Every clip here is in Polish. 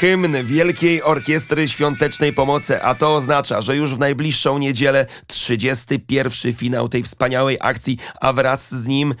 Hymn Wielkiej Orkiestry Świątecznej Pomocy, a to oznacza, że już w najbliższą niedzielę 31. finał tej wspaniałej akcji, a wraz z nim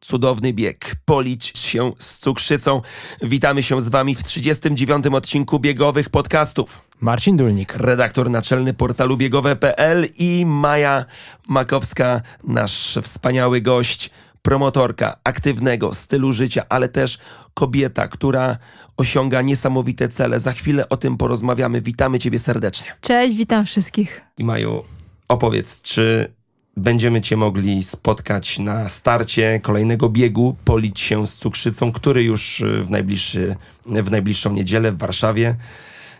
cudowny bieg. Policz się z cukrzycą. Witamy się z wami w 39. odcinku biegowych podcastów. Marcin Dulnik. Redaktor naczelny portalu biegowe.pl i Maja Makowska, nasz wspaniały gość promotorka aktywnego stylu życia, ale też kobieta, która osiąga niesamowite cele. Za chwilę o tym porozmawiamy. Witamy Ciebie serdecznie. Cześć, witam wszystkich. I Maju, opowiedz, czy będziemy Cię mogli spotkać na starcie kolejnego biegu, polić się z cukrzycą, który już w, najbliższy, w najbliższą niedzielę w Warszawie.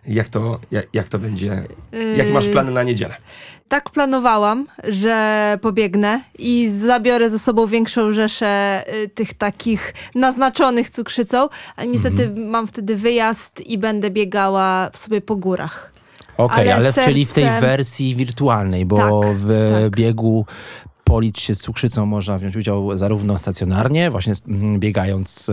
Jak to, jak, jak to będzie? Jakie masz plany na niedzielę? Tak planowałam, że pobiegnę i zabiorę ze sobą większą rzeszę y, tych takich naznaczonych cukrzycą, ale niestety Mhm. mam wtedy wyjazd i będę biegała sobie po górach. Okej, Ale ale, czyli w tej sercem- wersji wirtualnej, bo Tak, w tak. biegu policz się z cukrzycą można wziąć udział zarówno stacjonarnie, właśnie mm, biegając e,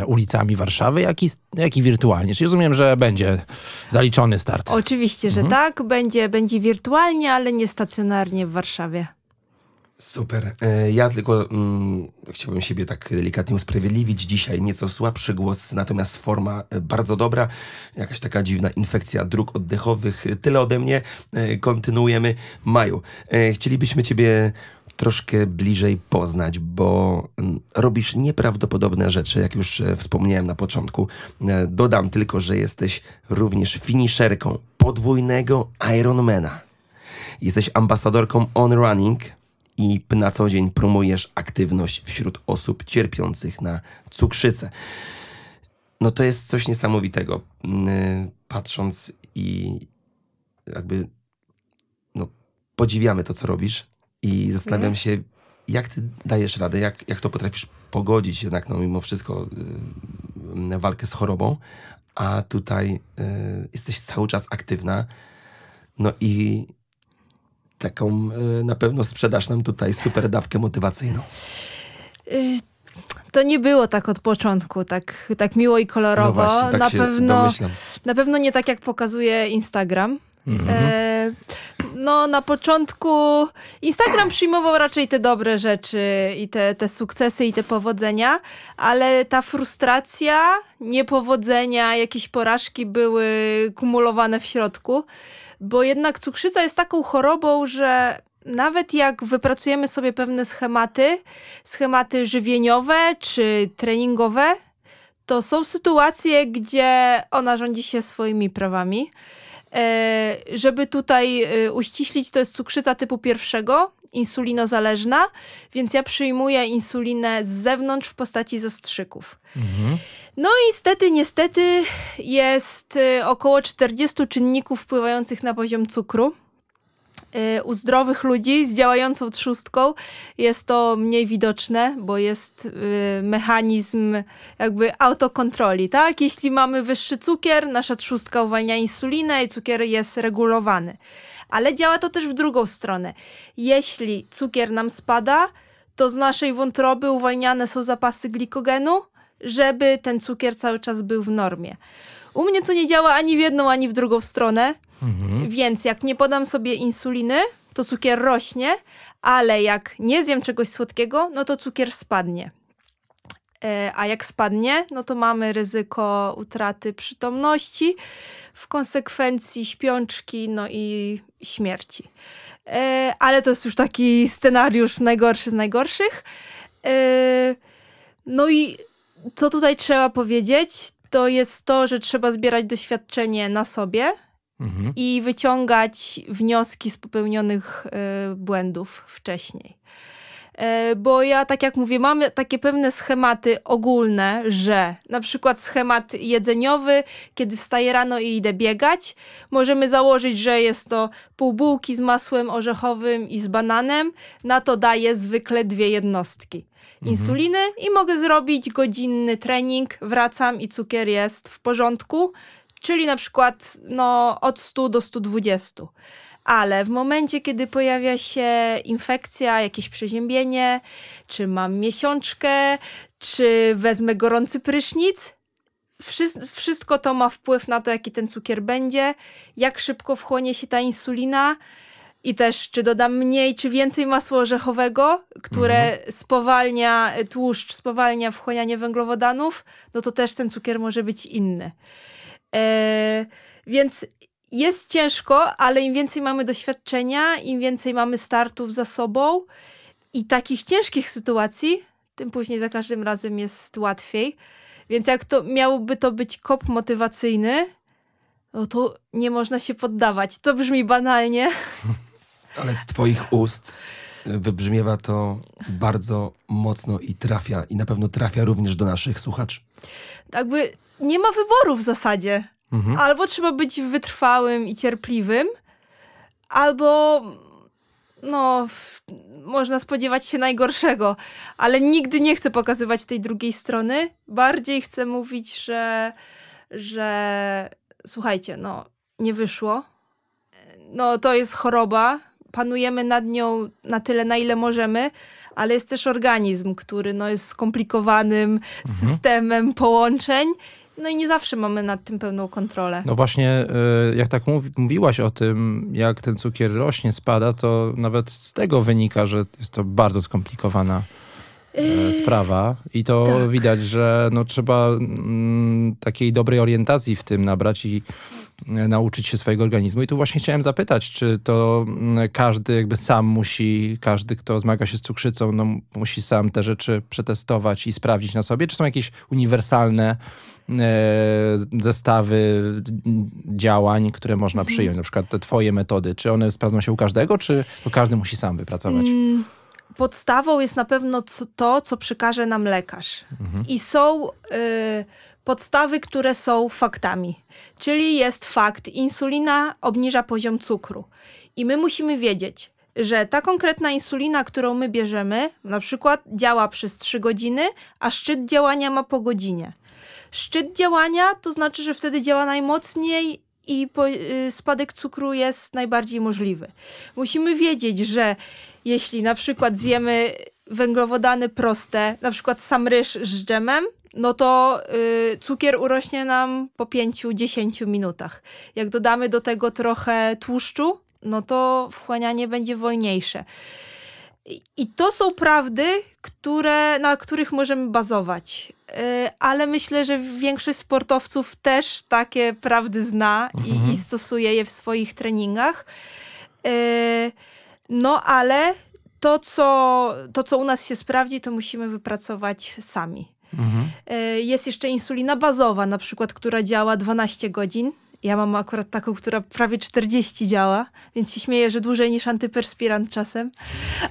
e, ulicami Warszawy, jak i, jak i wirtualnie. Czyli rozumiem, że będzie zaliczony start. Oczywiście, że tak, będzie, będzie wirtualnie, ale nie stacjonarnie w Warszawie. Super. E, Ja tylko mm, chciałbym siebie tak delikatnie usprawiedliwić. Dzisiaj nieco słabszy głos, natomiast forma e, bardzo dobra. Jakaś taka dziwna infekcja dróg oddechowych. Tyle ode mnie. E, Kontynuujemy. Maju, chcielibyśmy Ciebie troszkę bliżej poznać, bo mm, robisz nieprawdopodobne rzeczy, jak już wspomniałem na początku. Dodam tylko, że jesteś również finiszerką podwójnego Ironmana. Jesteś ambasadorką On Running i na co dzień promujesz aktywność wśród osób cierpiących na cukrzycę. No to jest coś niesamowitego. Mm, Patrząc i jakby no, podziwiamy to, co robisz i zastanawiam się, jak ty dajesz radę, jak, jak to potrafisz pogodzić jednak, no mimo wszystko, y, walkę z chorobą, a tutaj y, jesteś cały czas aktywna. No i taką y, na pewno sprzedasz nam tutaj super dawkę motywacyjną. Y, To nie było tak od początku, tak, tak miło i kolorowo. No właśnie, tak na, pewno, domyślam. na pewno nie tak, jak pokazuje Instagram. Mhm. E, no, na początku Instagram przyjmował raczej te dobre rzeczy i te, te sukcesy i te powodzenia, ale ta frustracja, niepowodzenia, jakieś porażki były kumulowane w środku, bo jednak cukrzyca jest taką chorobą, że nawet jak wypracujemy sobie pewne schematy, schematy żywieniowe czy treningowe, to są sytuacje, gdzie ona rządzi się swoimi prawami. E, żeby tutaj e, uściślić, to jest cukrzyca typu pierwszego, insulinozależna, więc ja przyjmuję insulinę z zewnątrz w postaci zastrzyków. No i niestety, niestety jest e, około 40 czynników wpływających na poziom cukru. E, U zdrowych ludzi z działającą trzustką jest to mniej widoczne, bo jest e, mechanizm jakby autokontroli, tak? Jeśli mamy wyższy cukier, nasza trzustka uwalnia insulinę i cukier jest regulowany. Ale działa to też w drugą stronę. Jeśli cukier nam spada, to z naszej wątroby uwalniane są zapasy glikogenu, żeby ten cukier cały czas był w normie. U mnie to nie działa ani w jedną, ani w drugą stronę. Więc jak nie podam sobie insuliny, to cukier rośnie, ale jak nie zjem czegoś słodkiego, no to cukier spadnie. E, A jak spadnie, no to mamy ryzyko utraty przytomności, w konsekwencji śpiączki, no i śmierci. E, Ale to jest już taki scenariusz najgorszy z najgorszych. E, No i co tutaj trzeba powiedzieć, to jest to, że trzeba zbierać doświadczenie na sobie, Mhm. i wyciągać wnioski z popełnionych y, błędów wcześniej. E, bo ja, tak jak mówię, mam takie pewne schematy ogólne, że na przykład schemat jedzeniowy, kiedy wstaję rano i idę biegać, możemy założyć, że jest to pół bułki z masłem orzechowym i z bananem, na to daję zwykle dwie jednostki insuliny i mogę zrobić godzinny trening, wracam i cukier jest w porządku, czyli na przykład no, od 100 do 120 ale w momencie, kiedy pojawia się infekcja, jakieś przeziębienie, czy mam miesiączkę, czy wezmę gorący prysznic, wszystko to ma wpływ na to, jaki ten cukier będzie, jak szybko wchłonie się ta insulina i też czy dodam mniej czy więcej masła orzechowego, które mhm. spowalnia tłuszcz, spowalnia wchłanianie węglowodanów, no to też ten cukier może być inny. E, więc jest ciężko, ale im więcej mamy doświadczenia, im więcej mamy startów za sobą i takich ciężkich sytuacji, tym później za każdym razem jest łatwiej. Więc jak to miałby to być kop motywacyjny, no to nie można się poddawać. To brzmi banalnie. Ale z twoich ust wybrzmiewa to bardzo mocno i trafia, i na pewno trafia również do naszych słuchaczy. Jakby nie ma wyboru w zasadzie. Mhm. Albo trzeba być wytrwałym i cierpliwym, albo no, można spodziewać się najgorszego, ale nigdy nie chcę pokazywać tej drugiej strony. Bardziej chcę mówić, że, że słuchajcie, no, nie wyszło. No, to jest choroba. Panujemy nad nią na tyle, na ile możemy, ale jest też organizm, który no, jest skomplikowanym mhm. systemem połączeń no i nie zawsze mamy nad tym pełną kontrolę. No właśnie, y, jak tak mówiłaś o tym, jak ten cukier rośnie, spada, to nawet z tego wynika, że jest to bardzo skomplikowana e, yy, sprawa i to tak. widać, że no trzeba mm, takiej dobrej orientacji w tym nabrać i e, nauczyć się swojego organizmu. I tu właśnie chciałem zapytać, czy to mm, każdy jakby sam musi, każdy, kto zmaga się z cukrzycą, no, musi sam te rzeczy przetestować i sprawdzić na sobie, czy są jakieś uniwersalne E, zestawy działań, które można mhm. przyjąć, na przykład te twoje metody, czy one sprawdzą się u każdego, czy to każdy musi sam wypracować? Mm, podstawą jest na pewno to, co przekaże nam lekarz. Mhm. I są y, podstawy, które są faktami. Czyli jest fakt, insulina obniża poziom cukru. I my musimy wiedzieć, że ta konkretna insulina, którą my bierzemy, na przykład działa przez 3 godziny, a szczyt działania ma po godzinie. Szczyt działania to znaczy, że wtedy działa najmocniej i y, spadek cukru jest najbardziej możliwy. Musimy wiedzieć, że jeśli na przykład zjemy węglowodany proste, na przykład sam ryż z dżemem, no to y, cukier urośnie nam po 5-10 minutach. Jak dodamy do tego trochę tłuszczu, no to wchłanianie będzie wolniejsze. I to są prawdy, które, na których możemy bazować. Y, ale myślę, że większość sportowców też takie prawdy zna i, mhm. i stosuje je w swoich treningach. Y, no ale to co, to, co u nas się sprawdzi, to musimy wypracować sami. Mhm. Y, jest jeszcze insulina bazowa, na przykład, która działa 12 godzin ja mam akurat taką, która prawie 40 działa, więc się śmieję, że dłużej niż antyperspirant czasem.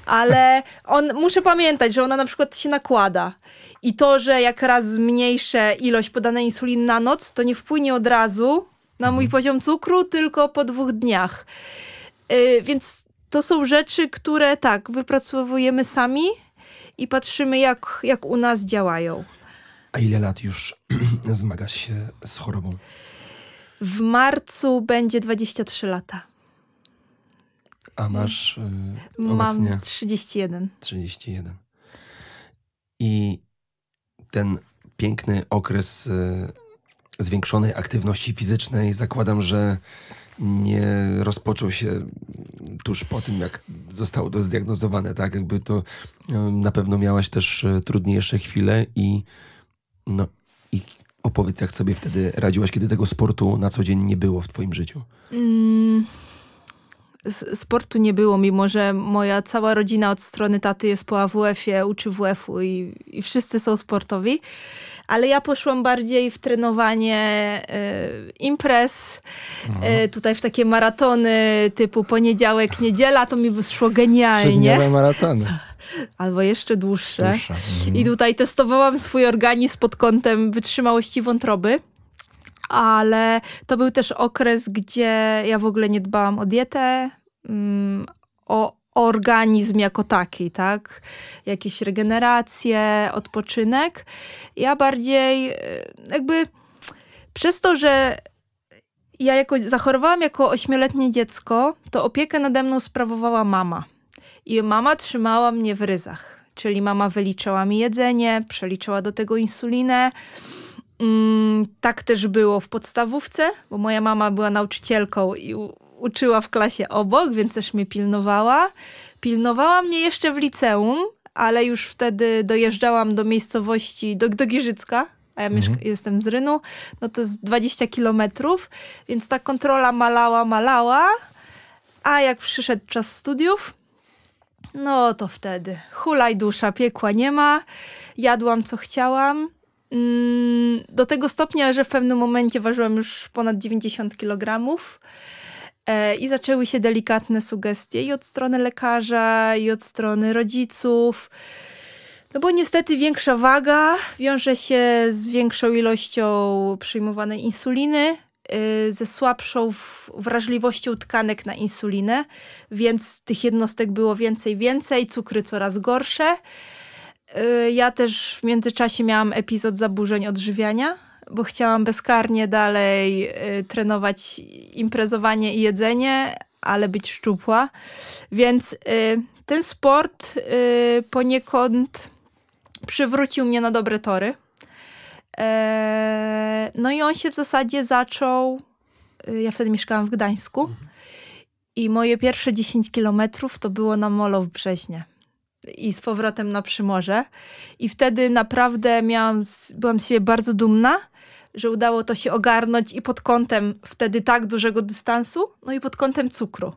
Ale on, muszę pamiętać, że ona na przykład się nakłada. I to, że jak raz zmniejszę ilość podanej insuliny na noc, to nie wpłynie od razu na mój mhm. poziom cukru, tylko po dwóch dniach. Yy, więc to są rzeczy, które tak, wypracowujemy sami i patrzymy, jak, jak u nas działają. A ile lat już zmagasz się z chorobą? W marcu będzie 23 lata. A masz yy, Mam 31. 31. I ten piękny okres yy, zwiększonej aktywności fizycznej, zakładam, że nie rozpoczął się tuż po tym, jak zostało to zdiagnozowane, tak? Jakby to na pewno miałaś też y, trudniejsze chwile i no i Opowiedz, jak sobie wtedy radziłaś, kiedy tego sportu na co dzień nie było w twoim życiu? Mm, sportu nie było, mimo że moja cała rodzina od strony taty jest po AWF-ie, uczy WF-u i, i wszyscy są sportowi. Ale ja poszłam bardziej w trenowanie y, imprez, y, tutaj w takie maratony typu poniedziałek, niedziela, to mi wyszło genialnie. Trzydniowe maratony. albo jeszcze dłuższe. Dłuższa. Mhm. I tutaj testowałam swój organizm pod kątem wytrzymałości wątroby. Ale to był też okres, gdzie ja w ogóle nie dbałam o dietę, mm, o organizm jako taki, tak? Jakieś regeneracje, odpoczynek. Ja bardziej e, jakby przez to, że ja jako, zachorowałam jako ośmioletnie dziecko, to opiekę nade mną sprawowała mama. I mama trzymała mnie w ryzach. Czyli mama wyliczała mi jedzenie, przeliczała do tego insulinę. Mm, tak też było w podstawówce, bo moja mama była nauczycielką i uczyła w klasie obok, więc też mnie pilnowała. Pilnowała mnie jeszcze w liceum, ale już wtedy dojeżdżałam do miejscowości, do, do Giżycka, a ja mieszka- jestem z Rynu, no to jest 20 kilometrów, więc ta kontrola malała, malała, a jak przyszedł czas studiów, no to wtedy. Hulaj dusza, piekła nie ma, jadłam co chciałam, do tego stopnia, że w pewnym momencie ważyłam już ponad 90 kg. E, I zaczęły się delikatne sugestie i od strony lekarza, i od strony rodziców. No bo niestety większa waga wiąże się z większą ilością przyjmowanej insuliny, y, ze słabszą wrażliwością tkanek na insulinę, więc tych jednostek było więcej, więcej, cukry coraz gorsze. Y, Ja też w międzyczasie miałam epizod zaburzeń odżywiania, bo chciałam bezkarnie dalej y, trenować imprezowanie i jedzenie, ale być szczupła. Więc y, ten sport poniekąd przywrócił mnie na dobre tory. E, No i on się w zasadzie zaczął. Ja wtedy mieszkałam w Gdańsku. I moje pierwsze 10 kilometrów to było na molo w Brzeźnie i z powrotem na Przymorze. I wtedy naprawdę miałam, byłam z siebie bardzo dumna, że udało to się ogarnąć i pod kątem wtedy tak dużego dystansu, no i pod kątem cukru.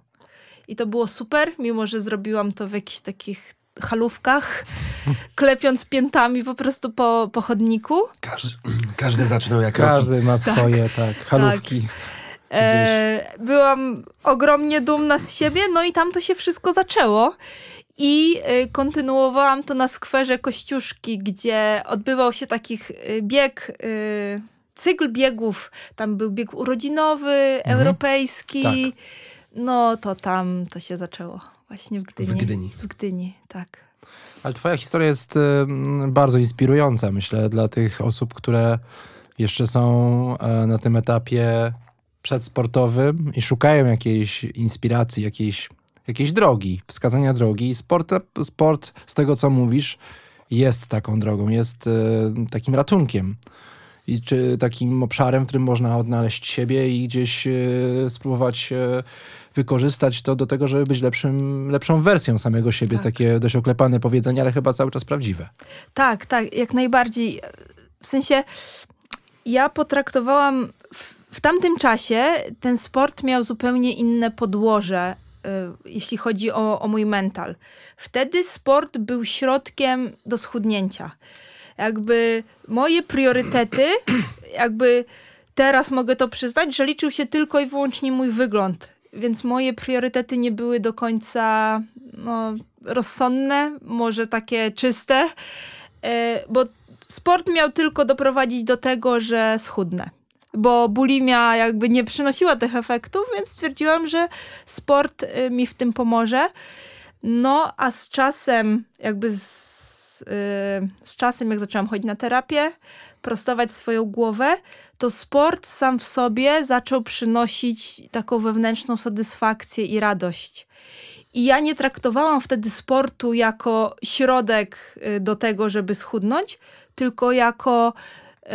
I to było super, mimo że zrobiłam to w jakichś takich halówkach, klepiąc piętami po prostu po, po chodniku. Każdy, każdy zaczynał jak roki. Każdy ma swoje, tak, halówki. E, byłam ogromnie dumna z siebie, no i tam to się wszystko zaczęło. I e, kontynuowałam to na skwerze Kościuszki, gdzie odbywał się takich e, bieg, e, cykl biegów. Tam był bieg urodzinowy, europejski. Tak. No to tam to się zaczęło. Właśnie w Gdyni. W Gdyni. W Gdyni, tak. Ale twoja historia jest ym, bardzo inspirująca, myślę, dla tych osób, które jeszcze są e, na tym etapie przedsportowym i szukają jakiejś inspiracji, jakiejś, jakiejś drogi, wskazania drogi. I Sport, sport, z tego co mówisz, jest taką drogą, jest e, takim ratunkiem. I czy takim obszarem, w którym można odnaleźć siebie i gdzieś e, spróbować e, wykorzystać to do tego, żeby być lepszym, lepszą wersją samego siebie. Jest Tak. takie dość oklepane powiedzenie, ale chyba cały czas prawdziwe. Tak, tak, jak najbardziej. W sensie, ja potraktowałam w, w tamtym czasie ten sport miał zupełnie inne podłoże, y, jeśli chodzi o, o mój mental. Wtedy sport był środkiem do schudnięcia. Jakby moje priorytety, jakby teraz mogę to przyznać, że liczył się tylko i wyłącznie mój wygląd. Więc moje priorytety nie były do końca no, rozsądne, może takie czyste, e, bo sport miał tylko doprowadzić do tego, że schudnę. Bo bulimia jakby nie przynosiła tych efektów, więc stwierdziłam, że sport y, mi w tym pomoże. No, a z czasem, jakby z, y, z czasem, jak zaczęłam chodzić na terapię, prostować swoją głowę, to sport sam w sobie zaczął przynosić taką wewnętrzną satysfakcję i radość. I ja nie traktowałam wtedy sportu jako środek y, do tego, żeby schudnąć, tylko jako y,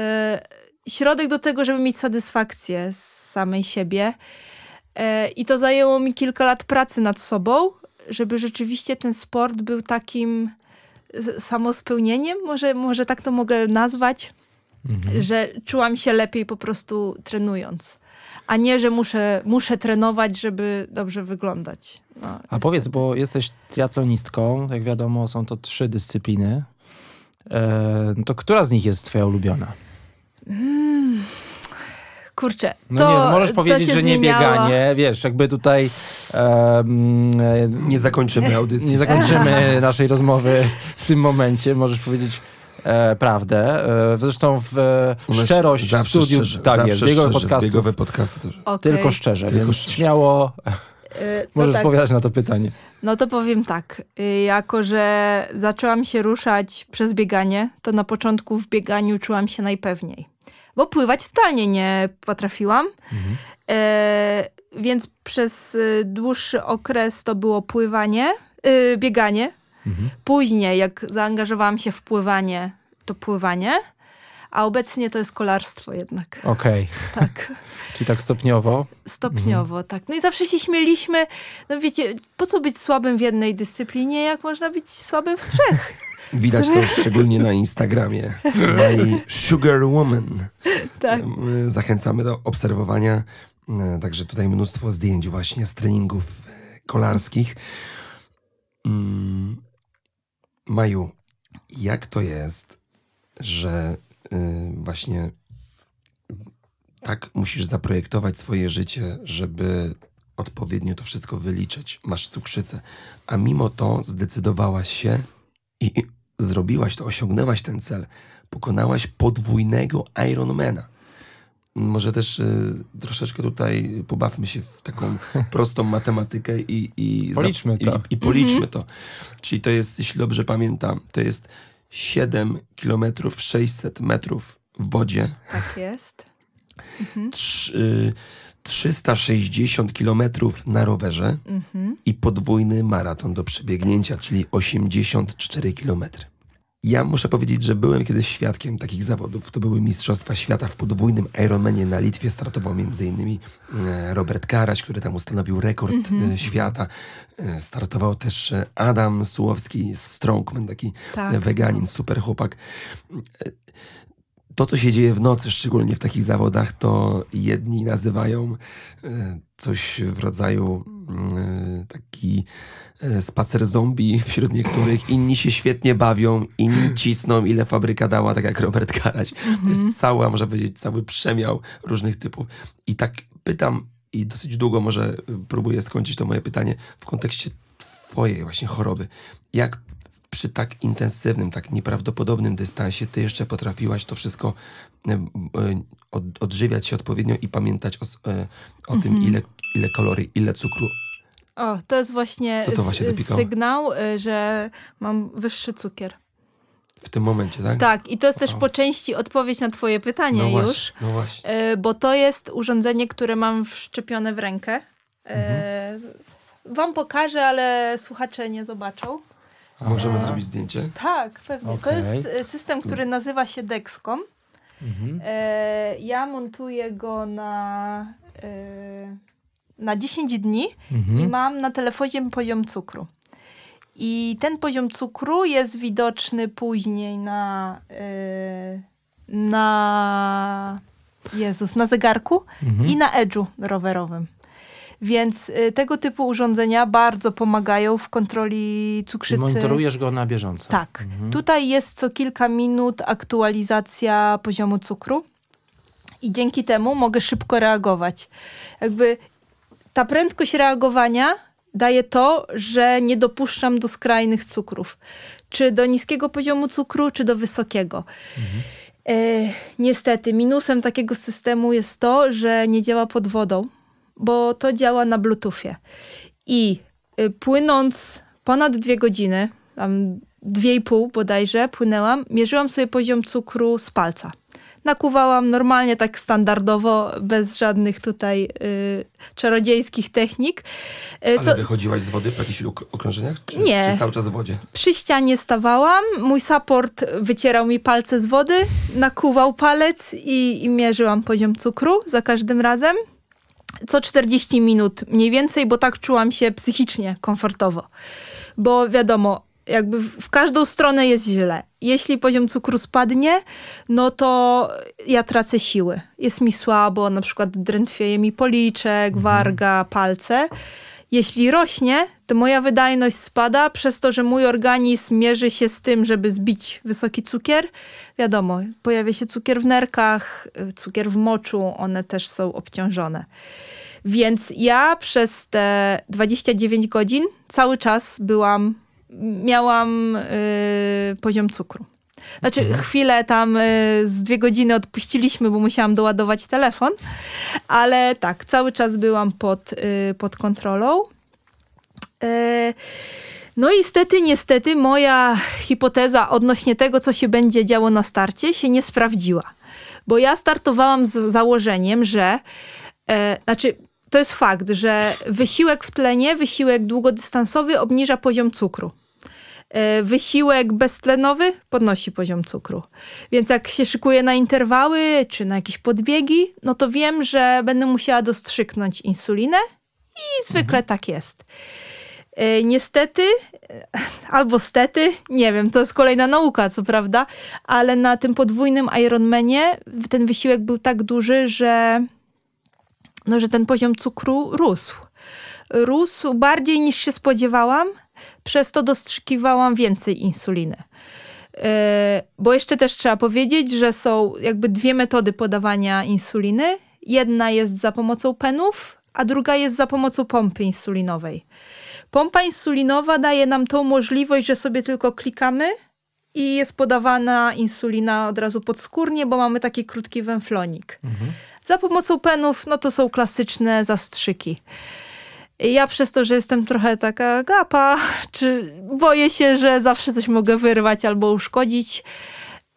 środek do tego, żeby mieć satysfakcję z samej siebie. E, I to zajęło mi kilka lat pracy nad sobą, żeby rzeczywiście ten sport był takim samospełnieniem, może, może tak to mogę nazwać, że czułam się lepiej po prostu trenując. A nie, że muszę, muszę trenować, żeby dobrze wyglądać. No, A niestety. powiedz, bo jesteś triatlonistką, jak wiadomo, są to trzy dyscypliny. E, to która z nich jest twoja ulubiona? Kurczę, No to, nie, no możesz powiedzieć, że nie zmieniało. bieganie, wiesz, jakby tutaj e, Nie zakończymy audycji. nie zakończymy naszej rozmowy w tym momencie. Możesz powiedzieć e, prawdę. E, zresztą w e, szczerość w studiu, szczerze, tak jest, biegowe podcasty też. Okej. tylko szczerze, Tylko więc szczerze. śmiało możesz no tak. odpowiadać na to pytanie. No to powiem tak. y, Jako, że zaczęłam się ruszać przez bieganie, to na początku w bieganiu czułam się najpewniej. Bo pływać totalnie nie potrafiłam. E, więc przez y, dłuższy okres to było pływanie, y, bieganie. Później, jak zaangażowałam się w pływanie, to pływanie. A obecnie to jest kolarstwo jednak. Okej, Tak. czyli tak stopniowo. Stopniowo, tak. No i zawsze się śmieliśmy. No wiecie, po co być słabym w jednej dyscyplinie, jak można być słabym w trzech? Widać to szczególnie na Instagramie. My Sugar Woman. Tak. Zachęcamy do obserwowania. E, Także tutaj mnóstwo zdjęć właśnie z treningów e, kolarskich. Mm, Maju, jak to jest, że y, właśnie tak musisz zaprojektować swoje życie, żeby odpowiednio to wszystko wyliczyć. Masz cukrzycę, a mimo to zdecydowałaś się i zrobiłaś to, osiągnęłaś ten cel. Pokonałaś podwójnego Ironmana. Może też y, troszeczkę tutaj pobawmy się w taką prostą matematykę i, i, za- Policzmy to. I, i policzmy to. Czyli to jest, jeśli dobrze pamiętam, to jest 7 km 600 metrów w wodzie, Tak jest. trz- y, 360 km na rowerze Mhm. i podwójny maraton do przebiegnięcia, czyli 84 km. Ja muszę powiedzieć, że byłem kiedyś świadkiem takich zawodów. To były Mistrzostwa Świata w podwójnym Ironmanie na Litwie. Startował m.in. e, Robert Karaś, który tam ustanowił rekord e, świata. E, Startował też Adam Sułowski, strongman, taki Tak, weganin, super chłopak. E, To, co się dzieje w nocy, szczególnie w takich zawodach, to jedni nazywają e, coś w rodzaju mm, taki e, spacer zombie wśród niektórych. Inni się świetnie bawią, inni cisną, ile fabryka dała, tak jak Robert Karaś. To jest cała, można powiedzieć, cały przemiał różnych typów. I tak pytam, i dosyć długo może próbuję skończyć to moje pytanie w kontekście twojej właśnie choroby. Jak przy tak intensywnym, tak nieprawdopodobnym dystansie ty jeszcze potrafiłaś to wszystko od, odżywiać się odpowiednio i pamiętać o, y, o tym, ile, ile kalorii, ile cukru. O, to jest właśnie, Co to właśnie zapikało? sygnał, y, że mam wyższy cukier. W tym momencie, tak? Tak, i to jest też po części odpowiedź na twoje pytanie no już. Właśnie, no właśnie. Bo to jest urządzenie, które mam wszczepione w rękę. Mhm. Wam pokażę, ale słuchacze nie zobaczą. Możemy zrobić zdjęcie? Tak, pewnie. To Okej. jest y, system, który nazywa się Dexcom. Mhm. E, ja montuję go na, e, na 10 dni Mhm. i mam na telefonie poziom cukru. I ten poziom cukru jest widoczny później na, e, na Jezus, na zegarku Mhm. i na edge'u rowerowym. Więc e, tego typu urządzenia bardzo pomagają w kontroli cukrzycy. monitorujesz go na bieżąco. Tak. Tutaj jest co kilka minut aktualizacja poziomu cukru i dzięki temu mogę szybko reagować. Jakby ta prędkość reagowania daje to, że nie dopuszczam do skrajnych cukrów. Czy do niskiego poziomu cukru, czy do wysokiego. E, niestety, minusem takiego systemu jest to, że nie działa pod wodą, bo to działa na Bluetoothie. I y, płynąc ponad dwie godziny, tam dwie i pół bodajże, płynęłam, mierzyłam sobie poziom cukru z palca. Nakuwałam normalnie, tak standardowo, bez żadnych tutaj y, czarodziejskich technik. Y, Ale wychodziłaś z wody po jakichś okrążeniach? Czy, Nie. Czy cały czas w wodzie? przy ścianie stawałam, mój support wycierał mi palce z wody, nakuwał palec i, i mierzyłam poziom cukru za każdym razem. Co 40 minut mniej więcej, bo tak czułam się psychicznie komfortowo. Bo wiadomo, jakby w każdą stronę jest źle. Jeśli poziom cukru spadnie, no to ja tracę siły. Jest mi słabo, na przykład drętwieje mi policzek, warga, palce. Jeśli rośnie, to moja wydajność spada przez to, że mój organizm mierzy się z tym, żeby zbić wysoki cukier. Wiadomo, pojawia się cukier w nerkach, cukier w moczu, one też są obciążone. Więc ja przez te 29 godzin cały czas byłam, miałam yy, poziom cukru. Znaczy, mhm. chwilę tam y, z dwie godziny odpuściliśmy, bo musiałam doładować telefon, ale tak, cały czas byłam pod, y, pod kontrolą. Y, no i niestety, niestety moja hipoteza odnośnie tego, co się będzie działo na starcie, się nie sprawdziła. Bo ja startowałam z założeniem, że e, znaczy to jest fakt, że wysiłek w tlenie, wysiłek długodystansowy obniża poziom cukru. E, wysiłek beztlenowy podnosi poziom cukru. Więc jak się szykuję na interwały czy na jakieś podbiegi, no to wiem, że będę musiała dostrzyknąć insulinę i zwykle mhm. tak jest. E, niestety, e, albo stety, nie wiem, to jest kolejna nauka, co prawda, ale na tym podwójnym Ironmanie ten wysiłek był tak duży, że, no, że ten poziom cukru rósł. Rósł bardziej niż się spodziewałam, przez to dostrzykiwałam więcej insuliny. E, bo jeszcze też trzeba powiedzieć, że są jakby dwie metody podawania insuliny. Jedna jest za pomocą penów, a druga jest za pomocą pompy insulinowej. Pompa insulinowa daje nam tą możliwość, że sobie tylko klikamy i jest podawana insulina od razu podskórnie, bo mamy taki krótki węflonik. Mhm. Za pomocą penów, no to są klasyczne zastrzyki. Ja przez to, że jestem trochę taka gapa, czy boję się, że zawsze coś mogę wyrwać albo uszkodzić.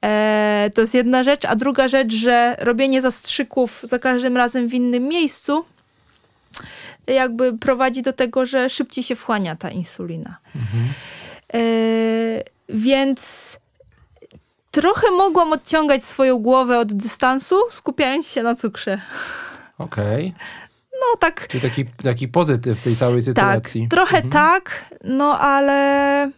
E, to jest jedna rzecz. A druga rzecz, że robienie zastrzyków za każdym razem w innym miejscu jakby prowadzi do tego, że szybciej się wchłania ta insulina. Mhm. E, więc trochę mogłam odciągać swoją głowę od dystansu, skupiając się na cukrze. Okej. Okay no tak. Czyli taki, taki pozytyw w tej całej tak, sytuacji. Tak, trochę mhm. tak, no ale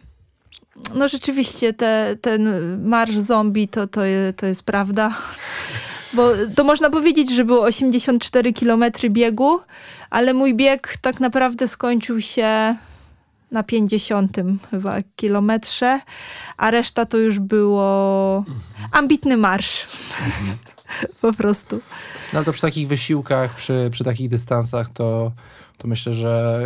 no rzeczywiście te, ten marsz zombie to, to, to jest prawda. Bo to można powiedzieć, że było 84 km biegu, ale mój bieg tak naprawdę skończył się na 50 chyba kilometrze, a reszta to już było mhm. ambitny marsz. Mhm. po prostu. No ale to przy takich wysiłkach, przy, przy takich dystansach, to, to myślę, że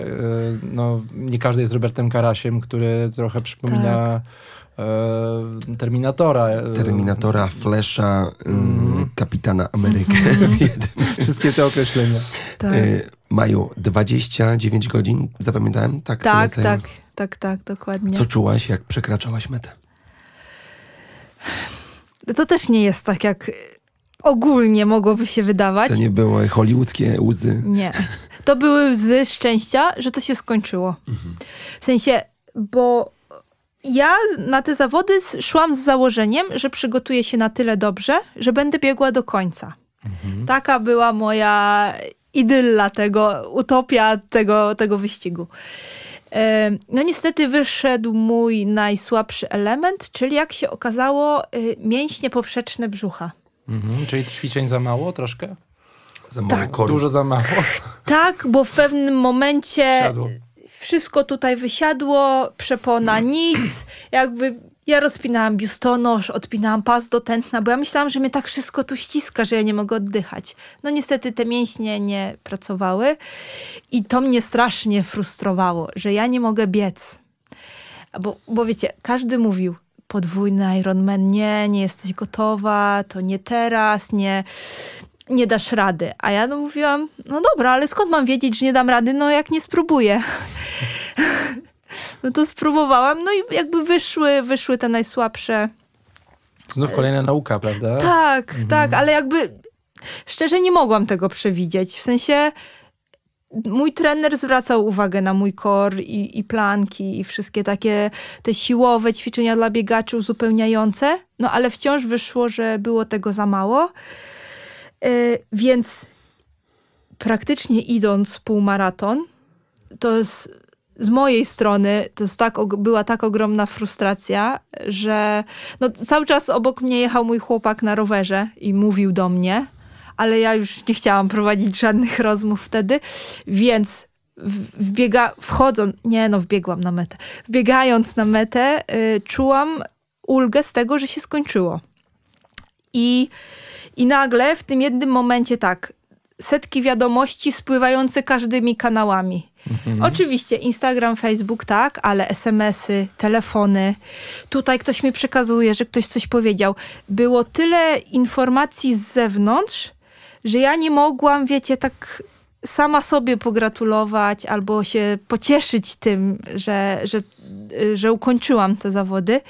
y, no, nie każdy jest Robertem Karasiem, który trochę przypomina tak. e, Terminatora. Terminatora, Flesza, mm. kapitana Amerykę. Mm. Wszystkie te określenia. Tak. Y, mają 29 godzin, zapamiętałem? Tak, tak, tak, tak, tak, dokładnie. Co czułaś, jak przekraczałaś metę? To też nie jest tak, jak ogólnie mogłoby się wydawać. To nie były hollywoodzkie łzy. Nie. To były łzy szczęścia, że to się skończyło. Mhm. W sensie, bo ja na te zawody szłam z założeniem, że przygotuję się na tyle dobrze, że będę biegła do końca. Mhm. Taka była moja idylla tego, utopia tego, tego wyścigu. No niestety wyszedł mój najsłabszy element, czyli jak się okazało, y, mięśnie poprzeczne brzucha. Mhm, czyli ćwiczeń za mało troszkę? Za mało tak. Dużo za mało? Tak, bo w pewnym momencie Siadło. wszystko tutaj wysiadło, przepona nic, jakby ja rozpinałam biustonosz, odpinałam pas do tętna, bo ja myślałam, że mnie tak wszystko tu ściska, że ja nie mogę oddychać. No niestety te mięśnie nie pracowały i to mnie strasznie frustrowało, że ja nie mogę biec. Bo, bo wiecie, każdy mówił, podwójny Ironman, nie, nie jesteś gotowa, to nie teraz, nie, nie dasz rady. A ja no mówiłam, no dobra, ale skąd mam wiedzieć, że nie dam rady, no jak nie spróbuję. no to spróbowałam, no i jakby wyszły, wyszły te najsłabsze. Znów kolejna nauka, prawda? Tak, mhm. tak, ale jakby szczerze nie mogłam tego przewidzieć. W sensie mój trener zwracał uwagę na mój kor i, i planki i wszystkie takie te siłowe ćwiczenia dla biegaczy uzupełniające, no ale wciąż wyszło, że było tego za mało. Yy, więc praktycznie idąc półmaraton, to z mojej strony to jest tak, była tak ogromna frustracja, że no, cały czas obok mnie jechał mój chłopak na rowerze i mówił do mnie, ale ja już nie chciałam prowadzić żadnych rozmów wtedy, więc wbiega, wchodząc, nie no, wbiegłam na metę. Wbiegając na metę, y, czułam ulgę z tego, że się skończyło. I, I nagle w tym jednym momencie tak, setki wiadomości spływające każdymi kanałami. Mhm. Oczywiście Instagram, Facebook, tak, ale SMS-y, telefony. Tutaj ktoś mi przekazuje, że ktoś coś powiedział. Było tyle informacji z zewnątrz, że ja nie mogłam, wiecie, tak sama sobie pogratulować albo się pocieszyć tym, że, że, że ukończyłam te zawody.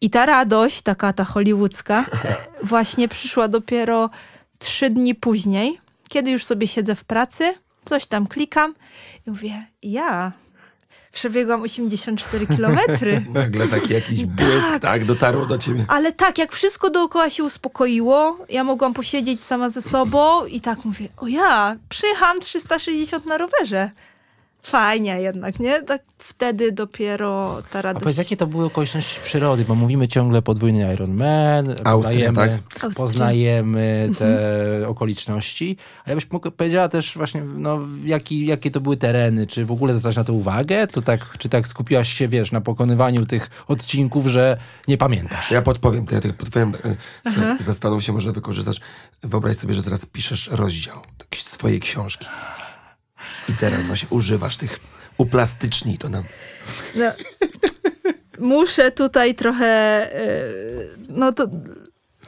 I ta radość, taka ta hollywoodzka, właśnie przyszła dopiero trzy dni później, kiedy już sobie siedzę w pracy, coś tam klikam i mówię, ja przebiegłam 84 kilometry. Nagle taki jakiś błysk, tak. tak, dotarło do ciebie. Ale tak, jak wszystko dookoła się uspokoiło, ja mogłam posiedzieć sama ze sobą i tak mówię, o ja, przyjechałam 360 na rowerze fajnie jednak, nie? Tak wtedy dopiero ta radość... A powiedz, jakie to były okoliczności przyrody? Bo mówimy ciągle podwójny Ironman, poznajemy, tak? poznajemy te okoliczności, ale byś powiedziała też właśnie, no, jaki, jakie to były tereny, czy w ogóle zwracasz na to uwagę? To tak, czy tak skupiłaś się, wiesz, na pokonywaniu tych odcinków, że nie pamiętasz? Ja podpowiem, to ja tak podpowiem, Słuchaj, zastanów się, może wykorzystasz, wyobraź sobie, że teraz piszesz rozdział swojej książki. I teraz właśnie używasz tych uplastycznij to nam. No, muszę tutaj trochę. E, no to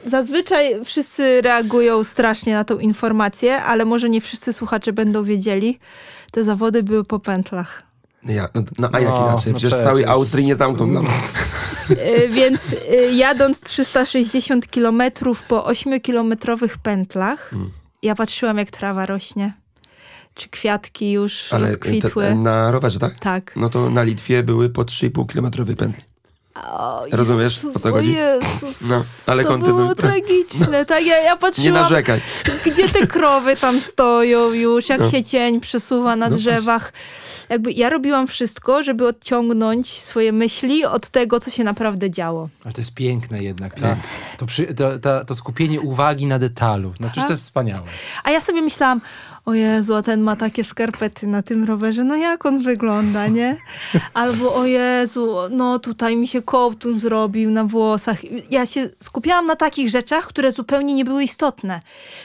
zazwyczaj wszyscy reagują strasznie na tą informację, ale może nie wszyscy słuchacze będą wiedzieli. Te zawody były po pętlach. Ja, no, no a jak no, inaczej? No przecież no całej Austrii nie zamkną nam. E, więc e, jadąc 360 kilometrów po 8-kilometrowych pętlach, hmm. ja patrzyłam jak trawa rośnie czy kwiatki już Ale rozkwitły. Te, na rowerze, tak? Tak. No to na Litwie były po 3,5 kilometrowej pętli. O, Rozumiesz, Jezus, o co chodzi? Jezus, no, ale to kontynuuj. było tragiczne, tak? Ja, ja patrzyłam, Nie narzekaj. gdzie te krowy tam stoją już, jak no. się cień przesuwa na no drzewach. Jakby ja robiłam wszystko, żeby odciągnąć swoje myśli od tego, co się naprawdę działo. Ale to jest piękne jednak. Tak. To, przy, to, to, to, skupienie uwagi na detalu. No przecież to jest wspaniałe. A ja sobie myślałam, o Jezu, a ten ma takie skarpety na tym rowerze, no jak on wygląda, nie? Albo o Jezu, no tutaj mi się kołtun zrobił na włosach. Ja się skupiałam na takich rzeczach, które zupełnie nie były istotne.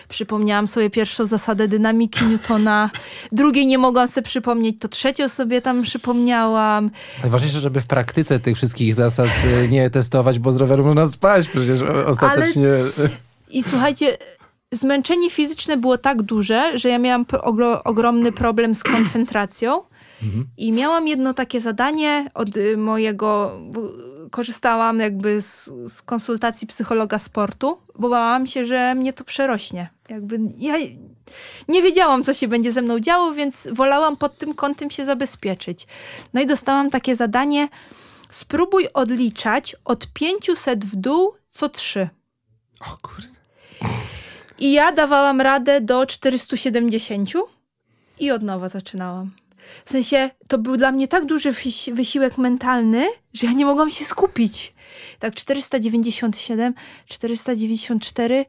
Przypomniałam sobie pierwszą zasadę dynamiki Newtona, drugiej nie mogłam sobie przypomnieć, to trzecią sobie tam przypomniałam. Najważniejsze, żeby w praktyce tych wszystkich zasad y, nie testować, bo z roweru można spać przecież ostatecznie. Ale... I słuchajcie, zmęczenie fizyczne było tak duże, że ja miałam ogromny problem z koncentracją. Mhm. I miałam jedno takie zadanie od y, mojego, korzystałam jakby z, z, konsultacji psychologa sportu, bo bałam się, że mnie to przerośnie. Jakby ja nie wiedziałam, co się będzie ze mną działo, więc wolałam pod tym kątem się zabezpieczyć. No i dostałam takie zadanie, spróbuj odliczać od 500 w dół co 3. O kurde. I ja dawałam radę do 470 i od nowa zaczynałam. W sensie to był dla mnie tak duży wysiłek mentalny, że ja nie mogłam się skupić. Tak 497, 494,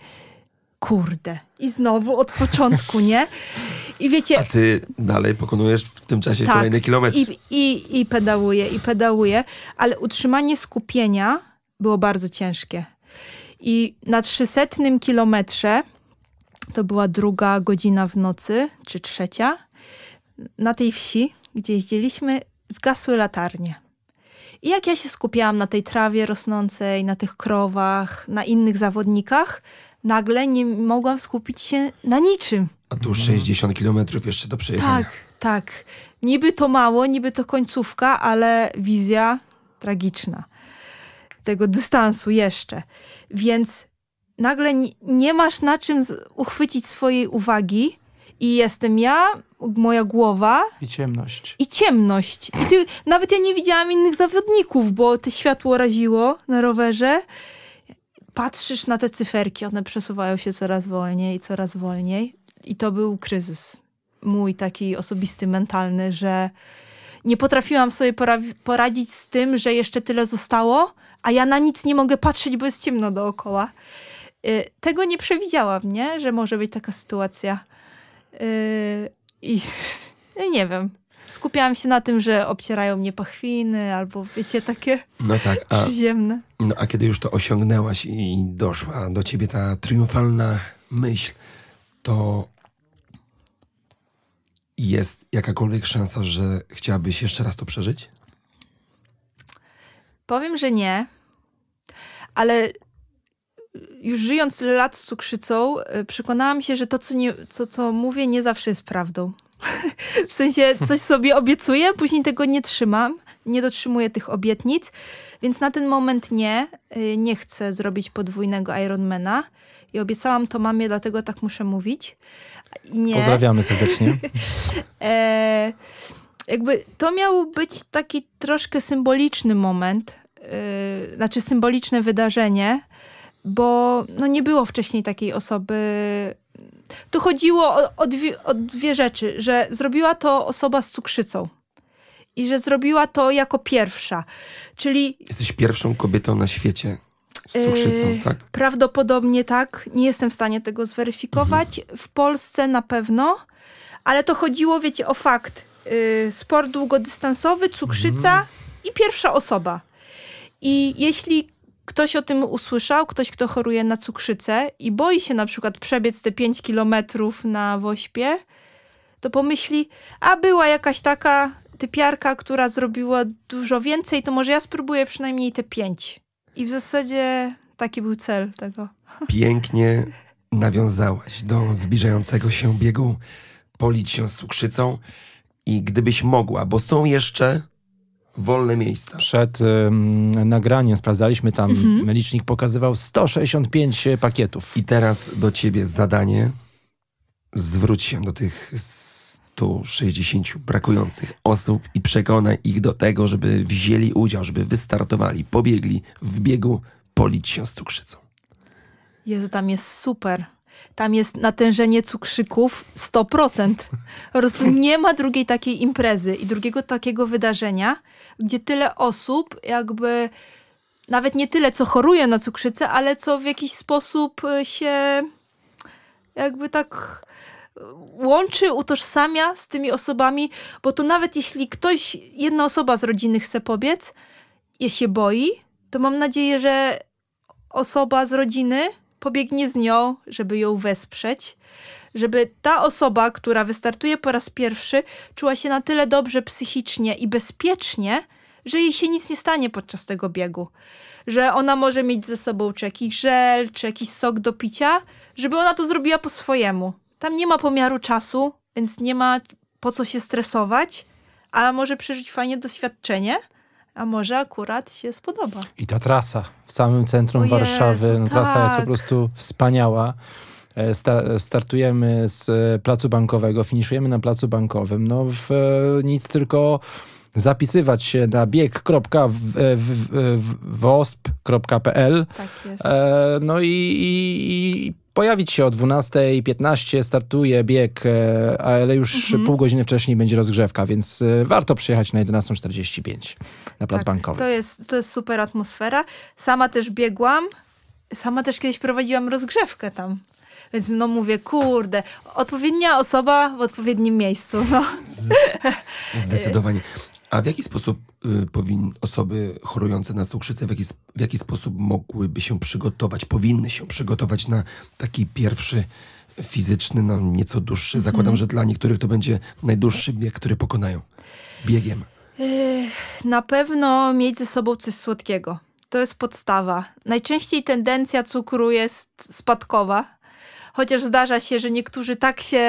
kurde. I znowu od początku, nie? I wiecie... A ty dalej pokonujesz w tym czasie tak, kolejny kilometr. I, i, I pedałuję, i pedałuję, ale utrzymanie skupienia było bardzo ciężkie. I na 300 kilometrze to była druga godzina w nocy, czy trzecia. Na tej wsi, gdzie jeździliśmy, zgasły latarnie. I jak ja się skupiałam na tej trawie rosnącej, na tych krowach, na innych zawodnikach, nagle nie mogłam skupić się na niczym. A tu 60 kilometrów jeszcze do przejechania. Tak, tak. Niby to mało, niby to końcówka, ale wizja tragiczna tego dystansu jeszcze. Więc nagle nie masz na czym uchwycić swojej uwagi i jestem ja, moja głowa. I ciemność. I ciemność. I ty, nawet ja nie widziałam innych zawodników, bo te światło raziło na rowerze. Patrzysz na te cyferki, one przesuwają się coraz wolniej, coraz wolniej. I to był kryzys. Mój taki osobisty, mentalny, że nie potrafiłam sobie poradzić z tym, że jeszcze tyle zostało, a ja na nic nie mogę patrzeć, bo jest ciemno dookoła. Y, tego nie przewidziałam, nie? Że może być taka sytuacja. Y, I nie wiem. Skupiałam się na tym, że obcierają mnie pachwiny albo wiecie, takie No tak, a, przyziemne. no, a kiedy już to osiągnęłaś i doszła do ciebie ta triumfalna myśl, to jest jakakolwiek szansa, że chciałabyś jeszcze raz to przeżyć? Powiem, że nie, ale już żyjąc tyle lat z cukrzycą, y, przekonałam się, że to, co, nie, co, co mówię, nie zawsze jest prawdą. w sensie coś sobie obiecuję, później tego nie trzymam, nie dotrzymuję tych obietnic, więc na ten moment nie, y, nie chcę zrobić podwójnego Ironmana i obiecałam to mamie, dlatego tak muszę mówić. Nie. Pozdrawiamy serdecznie. E, jakby to miał być taki troszkę symboliczny moment, e, znaczy symboliczne wydarzenie, bo no nie było wcześniej takiej osoby. Tu chodziło o, o, dwie, o dwie rzeczy, że zrobiła to osoba z cukrzycą i że zrobiła to jako pierwsza, czyli Jesteś pierwszą kobietą na świecie z cukrzycą, Yy, tak? Prawdopodobnie tak. Nie jestem w stanie tego zweryfikować. W Polsce na pewno, ale to chodziło, wiecie, o fakt. Yy, sport długodystansowy, cukrzyca i pierwsza osoba. I jeśli ktoś o tym usłyszał, ktoś, kto choruje na cukrzycę i boi się na przykład przebiec te 5 kilometrów na wośpie, to pomyśli, a była jakaś taka typiarka, która zrobiła dużo więcej, to może ja spróbuję przynajmniej te 5. I w zasadzie taki był cel tego. Pięknie nawiązałaś do zbliżającego się biegu polić się z cukrzycą i gdybyś mogła, bo są jeszcze wolne miejsca. Przed ym, nagraniem sprawdzaliśmy tam, Mhm. licznik pokazywał 165 pakietów. I teraz do ciebie zadanie. Zwróć się do tych 160 brakujących osób i przekonaj ich do tego, żeby wzięli udział, żeby wystartowali, pobiegli w biegu polić się z cukrzycą. Jezu, tam jest super. Tam jest natężenie cukrzyków 100%. Po prostu nie ma drugiej takiej imprezy i drugiego takiego wydarzenia, gdzie tyle osób jakby nawet nie tyle, co choruje na cukrzycę, ale co w jakiś sposób y, się jakby tak y, łączy, utożsamia z tymi osobami, bo to nawet jeśli ktoś, jedna osoba z rodziny chce pobiec, je się boi, to mam nadzieję, że osoba z rodziny pobiegnie z nią, żeby ją wesprzeć, żeby ta osoba, która wystartuje po raz pierwszy, czuła się na tyle dobrze psychicznie i bezpiecznie, że jej się nic nie stanie podczas tego biegu. Że ona może mieć ze sobą czy jakiś żel, czy jakiś sok do picia, żeby ona to zrobiła po swojemu. Tam nie ma pomiaru czasu, więc nie ma po co się stresować, a może przeżyć fajnie doświadczenie, a może akurat się spodoba. I ta trasa w samym centrum Jezu, Warszawy, no, trasa jest po tak. prostu wspaniała. E, Sta startujemy z e, placu bankowego, finiszujemy na placu bankowym. No w, e, nic tylko zapisywać się na bieg.wosp.pl Tak jest. e, no i, i, i pojawić się o 12.15 startuje bieg, e, ale już Mhm. pół godziny wcześniej będzie rozgrzewka, więc e, warto przyjechać na 11.45 na plac Tak, bankowy. To jest, to jest super atmosfera. Sama też biegłam. Sama też kiedyś prowadziłam rozgrzewkę tam. Więc no mówię, kurde, odpowiednia osoba w odpowiednim miejscu. No. Zdecydowanie. A w jaki sposób powin osoby chorujące na cukrzycę, w jaki, w jaki sposób mogłyby się przygotować, powinny się przygotować na taki pierwszy fizyczny, no nieco dłuższy. Zakładam, że dla niektórych to będzie najdłuższy bieg, który pokonają. Biegiem. Na pewno mieć ze sobą coś słodkiego. To jest podstawa. Najczęściej tendencja cukru jest spadkowa. Chociaż zdarza się, że niektórzy tak się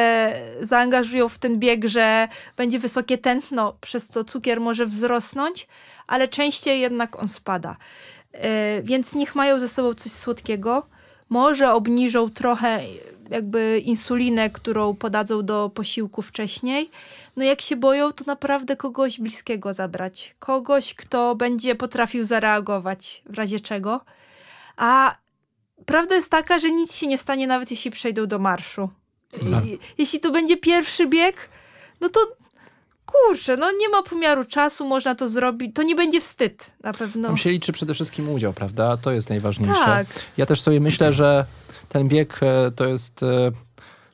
zaangażują w ten bieg, że będzie wysokie tętno, przez co cukier może wzrosnąć, ale częściej jednak on spada. E, Więc niech mają ze sobą coś słodkiego. Może obniżą trochę jakby insulinę, którą podadzą do posiłku wcześniej. No jak się boją, to naprawdę kogoś bliskiego zabrać. Kogoś, kto będzie potrafił zareagować w razie czego. A prawda jest taka, że nic się nie stanie, nawet jeśli przejdą do marszu. I- Jeśli to będzie pierwszy bieg, no to kurczę, no nie ma pomiaru czasu, można to zrobić. To nie będzie wstyd na pewno. Tam się liczy przede wszystkim udział, prawda? To jest najważniejsze. Tak. Ja też sobie myślę, że ten bieg e, to jest, e,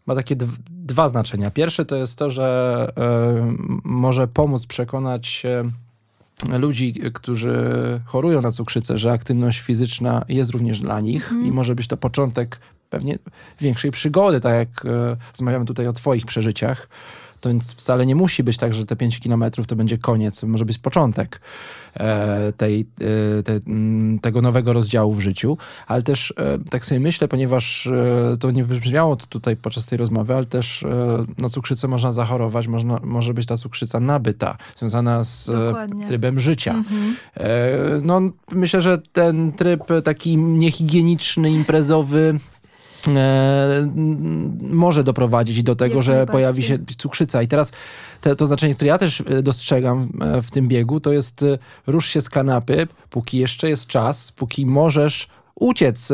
ma takie dw- dwa znaczenia. Pierwsze to jest to, że y, może pomóc przekonać ludzi, którzy chorują na cukrzycę, że aktywność fizyczna jest również dla nich mm. i może być to początek pewnie większej przygody, tak jak e, rozmawiamy tutaj o twoich przeżyciach to wcale nie musi być tak, że te 5 kilometrów to będzie koniec, może być początek e, tej, e, te, tego nowego rozdziału w życiu, ale też e, tak sobie myślę, ponieważ to nie wybrzmiało tutaj podczas tej rozmowy, ale też na cukrzycę można zachorować, można, może być ta cukrzyca nabyta, związana z Dokładnie. trybem życia. Mhm. No, myślę, że ten tryb taki niehigieniczny, imprezowy, może doprowadzić do tego, Jak że pojawi się cukrzyca. I teraz te, to znaczenie, które ja też e, dostrzegam e, w tym biegu, to jest rusz się z kanapy, póki jeszcze jest czas, póki możesz uciec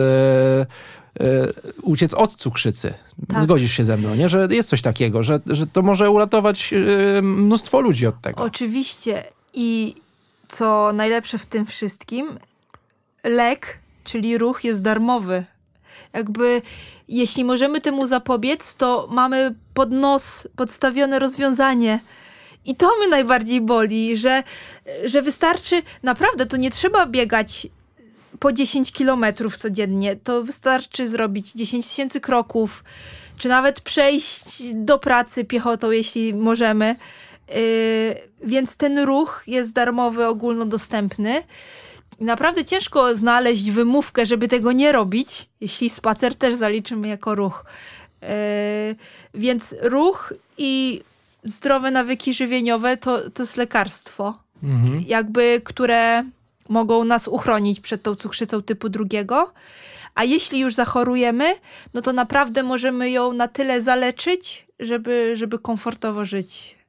uciec od cukrzycy. Tak. Zgodzisz się ze mną, nie? że jest coś takiego, że, że to może uratować mnóstwo ludzi od tego. Oczywiście. I co najlepsze w tym wszystkim, lek, czyli ruch jest darmowy jakby jeśli możemy temu zapobiec, to mamy pod nos podstawione rozwiązanie. I to mnie najbardziej boli, że, że wystarczy, naprawdę to nie trzeba biegać po 10 kilometrów codziennie. To wystarczy zrobić 10 tysięcy kroków, czy nawet przejść do pracy piechotą, jeśli możemy. Yy, więc ten ruch jest darmowy, ogólnodostępny. Naprawdę ciężko znaleźć wymówkę, żeby tego nie robić, jeśli spacer też zaliczymy jako ruch. Yy, więc ruch i zdrowe nawyki żywieniowe to, to jest lekarstwo, mhm. jakby, które mogą nas uchronić przed tą cukrzycą typu drugiego. A jeśli już zachorujemy, no to naprawdę możemy ją na tyle zaleczyć, żeby, żeby komfortowo żyć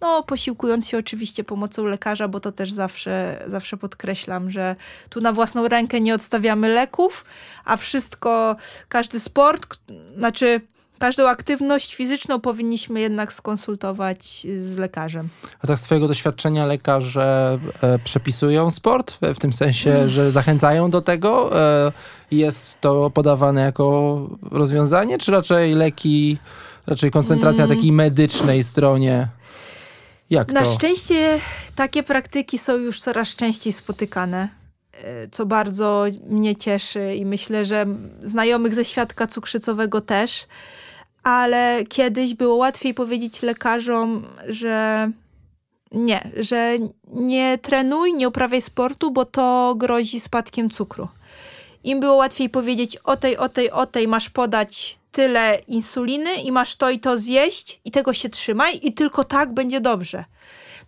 no, posiłkując się oczywiście pomocą lekarza, bo to też zawsze, zawsze podkreślam, że tu na własną rękę nie odstawiamy leków, a wszystko, każdy sport, znaczy każdą aktywność fizyczną powinniśmy jednak skonsultować z lekarzem. A tak z Twojego doświadczenia lekarze e, przepisują sport? W, w tym sensie, mm. że zachęcają do tego? E, jest to podawane jako rozwiązanie, czy raczej leki, raczej koncentracja mm. na takiej medycznej stronie? Jak Na to? szczęście takie praktyki są już coraz częściej spotykane, e, co bardzo mnie cieszy i myślę, że znajomych ze świadka cukrzycowego też, ale kiedyś było łatwiej powiedzieć lekarzom, że nie, że nie trenuj, nie uprawiaj sportu, bo to grozi spadkiem cukru. Im było łatwiej powiedzieć o tej, o tej, o tej masz podać tyle insuliny i masz to i to zjeść i tego się trzymaj i tylko tak będzie dobrze.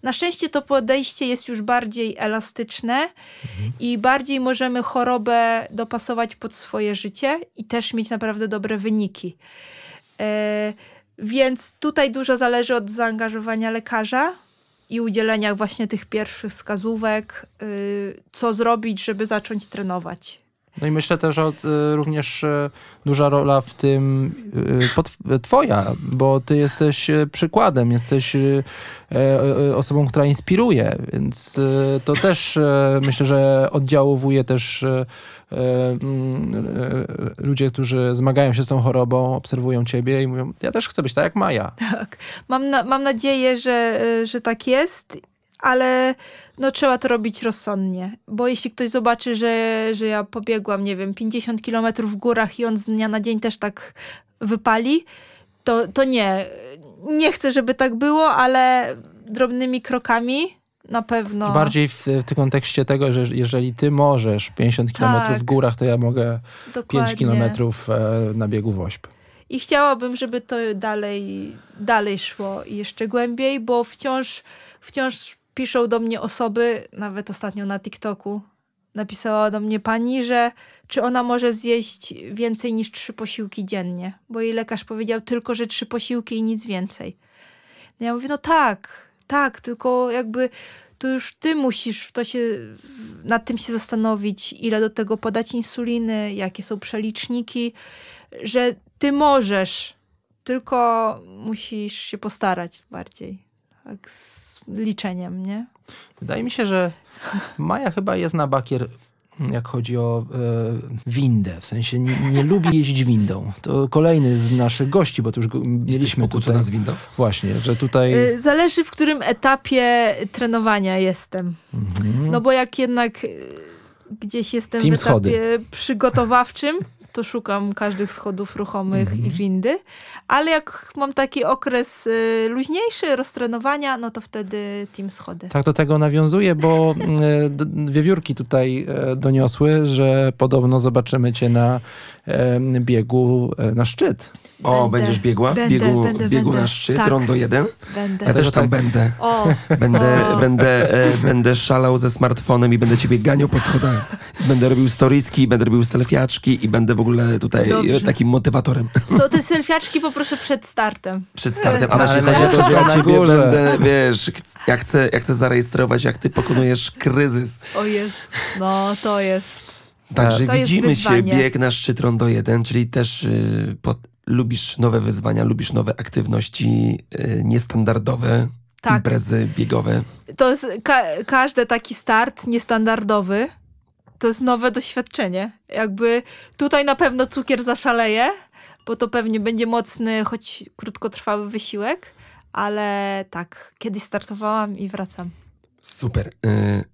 Na szczęście to podejście jest już bardziej elastyczne mhm. i bardziej możemy chorobę dopasować pod swoje życie i też mieć naprawdę dobre wyniki. E, więc tutaj dużo zależy od zaangażowania lekarza i udzielenia właśnie tych pierwszych wskazówek, y, co zrobić, żeby zacząć trenować. No i myślę też, że y, również y, duża rola w tym y, twoja, bo ty jesteś przykładem, jesteś osobą, która inspiruje, więc to też myślę, że oddziałuje też ludzie, którzy zmagają się z tą chorobą, obserwują ciebie i mówią, ja też chcę być tak jak Maja. Tak, mam, na, mam nadzieję, że, że tak jest ale no trzeba to robić rozsądnie, bo jeśli ktoś zobaczy, że, że ja pobiegłam, nie wiem, 50 kilometrów w górach i on z dnia na dzień też tak wypali, to, to nie. Nie chcę, żeby tak było, ale drobnymi krokami na pewno. Bardziej w, w tym kontekście tego, że jeżeli ty możesz 50 kilometrów tak, w górach, to ja mogę Dokładnie. 5 kilometrów e, na biegu wośp. I chciałabym, żeby to dalej, dalej szło i jeszcze głębiej, bo wciąż, wciąż piszą do mnie osoby, nawet ostatnio na TikToku, napisała do mnie pani, że czy ona może zjeść więcej niż trzy posiłki dziennie, bo jej lekarz powiedział tylko, że trzy posiłki i nic więcej. No ja mówię, no tak, tak, tylko jakby to już ty musisz to się, nad tym się zastanowić, ile do tego podać insuliny, jakie są przeliczniki, że ty możesz, tylko musisz się postarać bardziej. Tak, liczeniem, nie? Wydaje mi się, że Maja chyba jest na bakier jak chodzi o e, windę. W sensie nie, nie lubi jeździć windą. To kolejny z naszych gości, bo to już go, mieliśmy tutaj. nas windą? Właśnie, że tutaj... Y, Zależy w którym etapie trenowania jestem. Mhm. No bo jak jednak y, gdzieś jestem Team w etapie schody. przygotowawczym, to szukam każdych schodów ruchomych Mhm. i windy. Ale jak mam taki okres y, luźniejszy, roztrenowania, no to wtedy team schody. Tak do tego nawiązuje, bo d- wiewiórki tutaj e, doniosły, że podobno zobaczymy cię na biegu e, na szczyt. O, Będę, będziesz biegła? będę, biegu będę, biegu będę. na szczyt, Tak. rondo 1? Będę. Ja też tam tak. będę. O, Będę, O. będę, e, będę szalał ze smartfonem i będę ciebie ganiał po schodach. Będę robił storiski, będę robił selfiaczki i będę w ogóle tutaj Dobrze. takim motywatorem to te selfiaczki poproszę przed startem. przed startem. A Ale jeśli na chodzi o to, że ja na ciebie górze. będę, wiesz, ja chcę, ja chcę zarejestrować, jak ty pokonujesz kryzys. O jest, no to jest. Także To jest widzimy się, wyzwanie. bieg na szczyt rondo 1, czyli też y, pod, lubisz nowe wyzwania, lubisz nowe aktywności y, niestandardowe, Tak. imprezy biegowe. To jest ka każdy taki start niestandardowy. To jest nowe doświadczenie. Jakby tutaj na pewno cukier zaszaleje, bo to pewnie będzie mocny, choć krótkotrwały wysiłek, ale tak, kiedyś startowałam i wracam. Super. Y,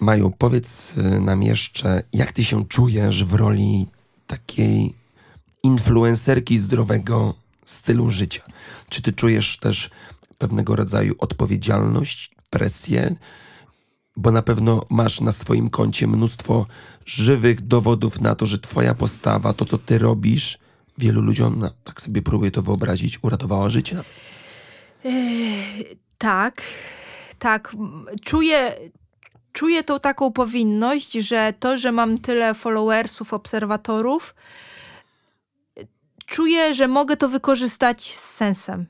Maju, powiedz y, nam jeszcze, jak ty się czujesz w roli takiej influencerki zdrowego stylu życia? Czy ty czujesz też pewnego rodzaju odpowiedzialność, presję? Bo na pewno masz na swoim koncie mnóstwo żywych dowodów na to, że twoja postawa, to co ty robisz, wielu ludziom, no, tak sobie próbuję to wyobrazić, uratowała życie. Tak, tak. m, Czuję, czuję tą taką powinność, że to, że mam tyle followersów, obserwatorów, czuję, że mogę to wykorzystać z sensem.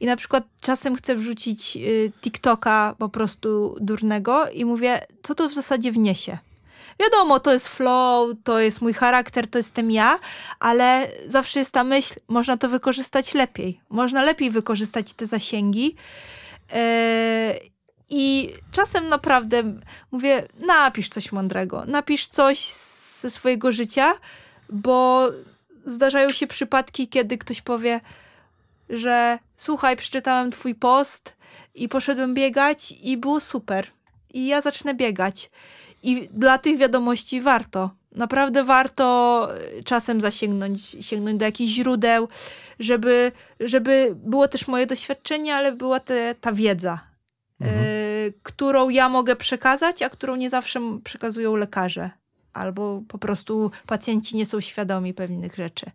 I na przykład czasem chcę wrzucić y, TikToka po prostu durnego i mówię, co to w zasadzie wniesie. Wiadomo, to jest flow, to jest mój charakter, to jestem ja, ale zawsze jest ta myśl, można to wykorzystać lepiej. Można lepiej wykorzystać te zasięgi. Yy, I czasem naprawdę mówię, napisz coś mądrego, napisz coś ze swojego życia, bo zdarzają się przypadki, kiedy ktoś powie, że słuchaj, przeczytałem twój post i poszedłem biegać i było super. I ja zacznę biegać. I dla tych wiadomości warto. Naprawdę warto y, czasem zasięgnąć sięgnąć do jakichś źródeł, żeby, żeby było też moje doświadczenie, ale była te, ta wiedza, y, którą ja mogę przekazać, a którą nie zawsze przekazują lekarze. Albo po prostu pacjenci nie są świadomi pewnych rzeczy.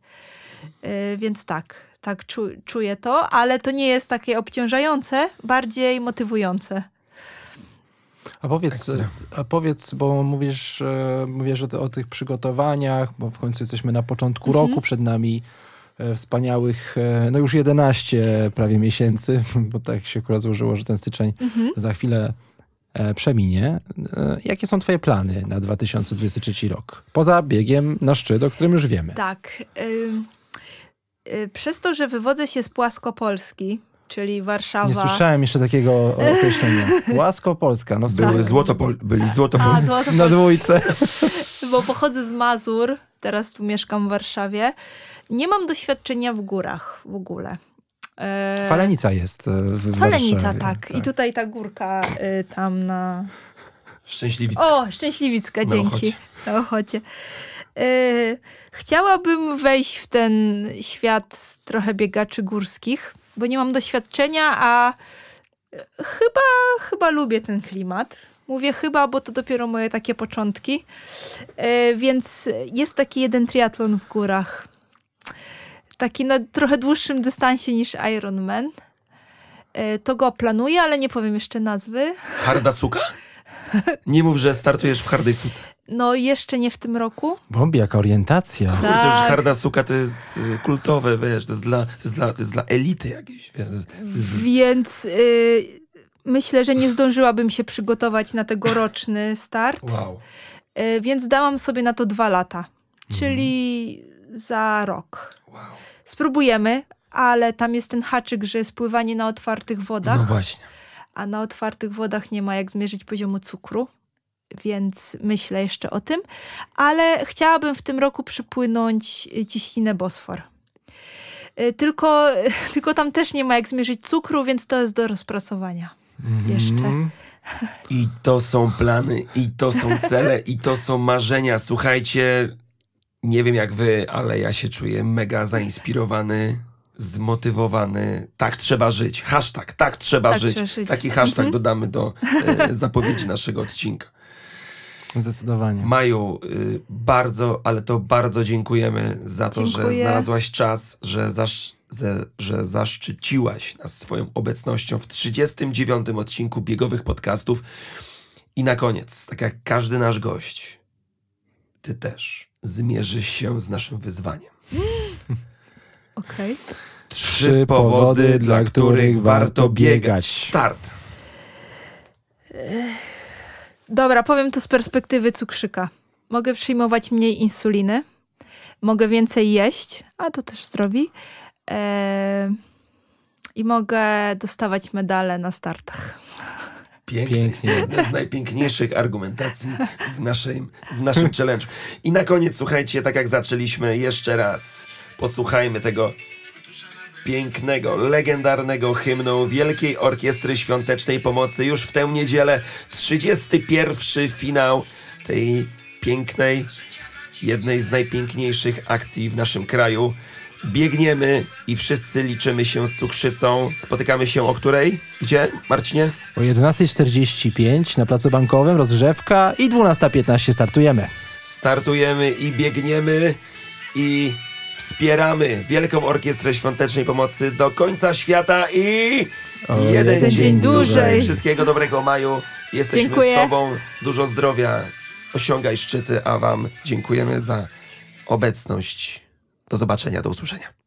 Y, więc tak, tak czu, czuję to, ale to nie jest takie obciążające, bardziej motywujące. A powiedz, a powiedz, bo mówisz, e, mówisz o, o tych przygotowaniach, bo w końcu jesteśmy na początku Mhm. roku, przed nami e, wspaniałych, e, no już 11 prawie miesięcy, bo tak się akurat złożyło, że ten styczeń Mhm. za chwilę e, przeminie. E, Jakie są twoje plany na 2023 rok? Poza biegiem na szczyt, o którym już wiemy. Tak. ym, y, przez to, że wywodzę się z Płaskopolski, czyli Warszawa. Nie słyszałem jeszcze takiego określenia. Łasko Polska, no Były słuchaj. złotopol, byli złotopolscy. A, złoto, Na dwójce. bo pochodzę z Mazur, teraz tu mieszkam w Warszawie. Nie mam doświadczenia w górach w ogóle. E, Falenica jest e, w Falenica, Warszawie. tak. I tutaj ta górka y, tam na... Szczęśliwicka. O, Szczęśliwicka, Na dzięki. Ochocie. Na Ochocie. Y, chciałabym wejść w ten świat trochę biegaczy górskich, bo nie mam doświadczenia, a chyba, chyba lubię ten klimat. Mówię chyba, bo to dopiero moje takie początki. Y, więc jest taki jeden triatlon w górach. Taki na trochę dłuższym dystansie niż Ironman. Y, To go planuję, ale nie powiem jeszcze nazwy. Harda suka? Nie mów, że startujesz w hardej suce. No jeszcze nie w tym roku. Bombi, jaka orientacja. Tak. Kurczę, już harda suka to jest y, kultowe, wiesz, to jest dla, to jest dla, to jest dla elity jakiejś. Wiesz, jest, Więc y, myślę, że nie zdążyłabym się przygotować na tegoroczny start, wow. y, więc dałam sobie na to dwa lata, czyli za rok. wow. Spróbujemy, ale tam jest ten haczyk, że jest pływanie na otwartych wodach, No właśnie. a na otwartych wodach nie ma jak zmierzyć poziomu cukru. więc myślę jeszcze o tym. Ale chciałabym w tym roku przypłynąć ciśninę Bosfor. Y, Tylko, tylko tam też nie ma jak zmierzyć cukru, więc to jest do rozpracowania. Jeszcze. Mhm. I to są plany, i to są cele, i to są marzenia. Słuchajcie, nie wiem jak wy, ale ja się czuję mega zainspirowany, zmotywowany. Tak trzeba żyć. Hashtag, tak trzeba, Tak żyć. trzeba żyć. Taki hashtag dodamy do e, zapowiedzi naszego odcinka. Zdecydowanie. Maju, y, bardzo, ale to bardzo dziękujemy za to, że Dziękuję. znalazłaś czas, że, zasz, ze, że zaszczyciłaś nas swoją obecnością w 39. odcinku biegowych podcastów. I na koniec, tak jak każdy nasz gość, ty też zmierzysz się z naszym wyzwaniem. Okej. Trzy powody, dla których warto biegać. Start. Dobra, powiem to z perspektywy cukrzyka. Mogę przyjmować mniej insuliny, mogę więcej jeść, a to też zdrowi. Eee, I mogę dostawać medale na startach. Pięknie. Pięknie. Jedna z najpiękniejszych argumentacji w naszym, w naszym challenge'u. I na koniec, słuchajcie, tak jak zaczęliśmy, jeszcze raz posłuchajmy tego pięknego, legendarnego hymnu Wielkiej Orkiestry Świątecznej Pomocy już w tę niedzielę. 31. finał tej pięknej, jednej z najpiękniejszych akcji w naszym kraju. Biegniemy i wszyscy liczymy się z cukrzycą. Spotykamy się o której? Gdzie, Marcinie? O 11.45 na Placu Bankowym rozgrzewka i 12.15 startujemy. startujemy i biegniemy i wspieramy Wielką Orkiestrę Świątecznej Pomocy do końca świata i O, jeden jeden dzień, dzień dłużej. Wszystkiego dobrego Maju. Jesteśmy Dziękuję. z Tobą. Dużo zdrowia. Osiągaj szczyty, a Wam dziękujemy za obecność. Do zobaczenia, do usłyszenia.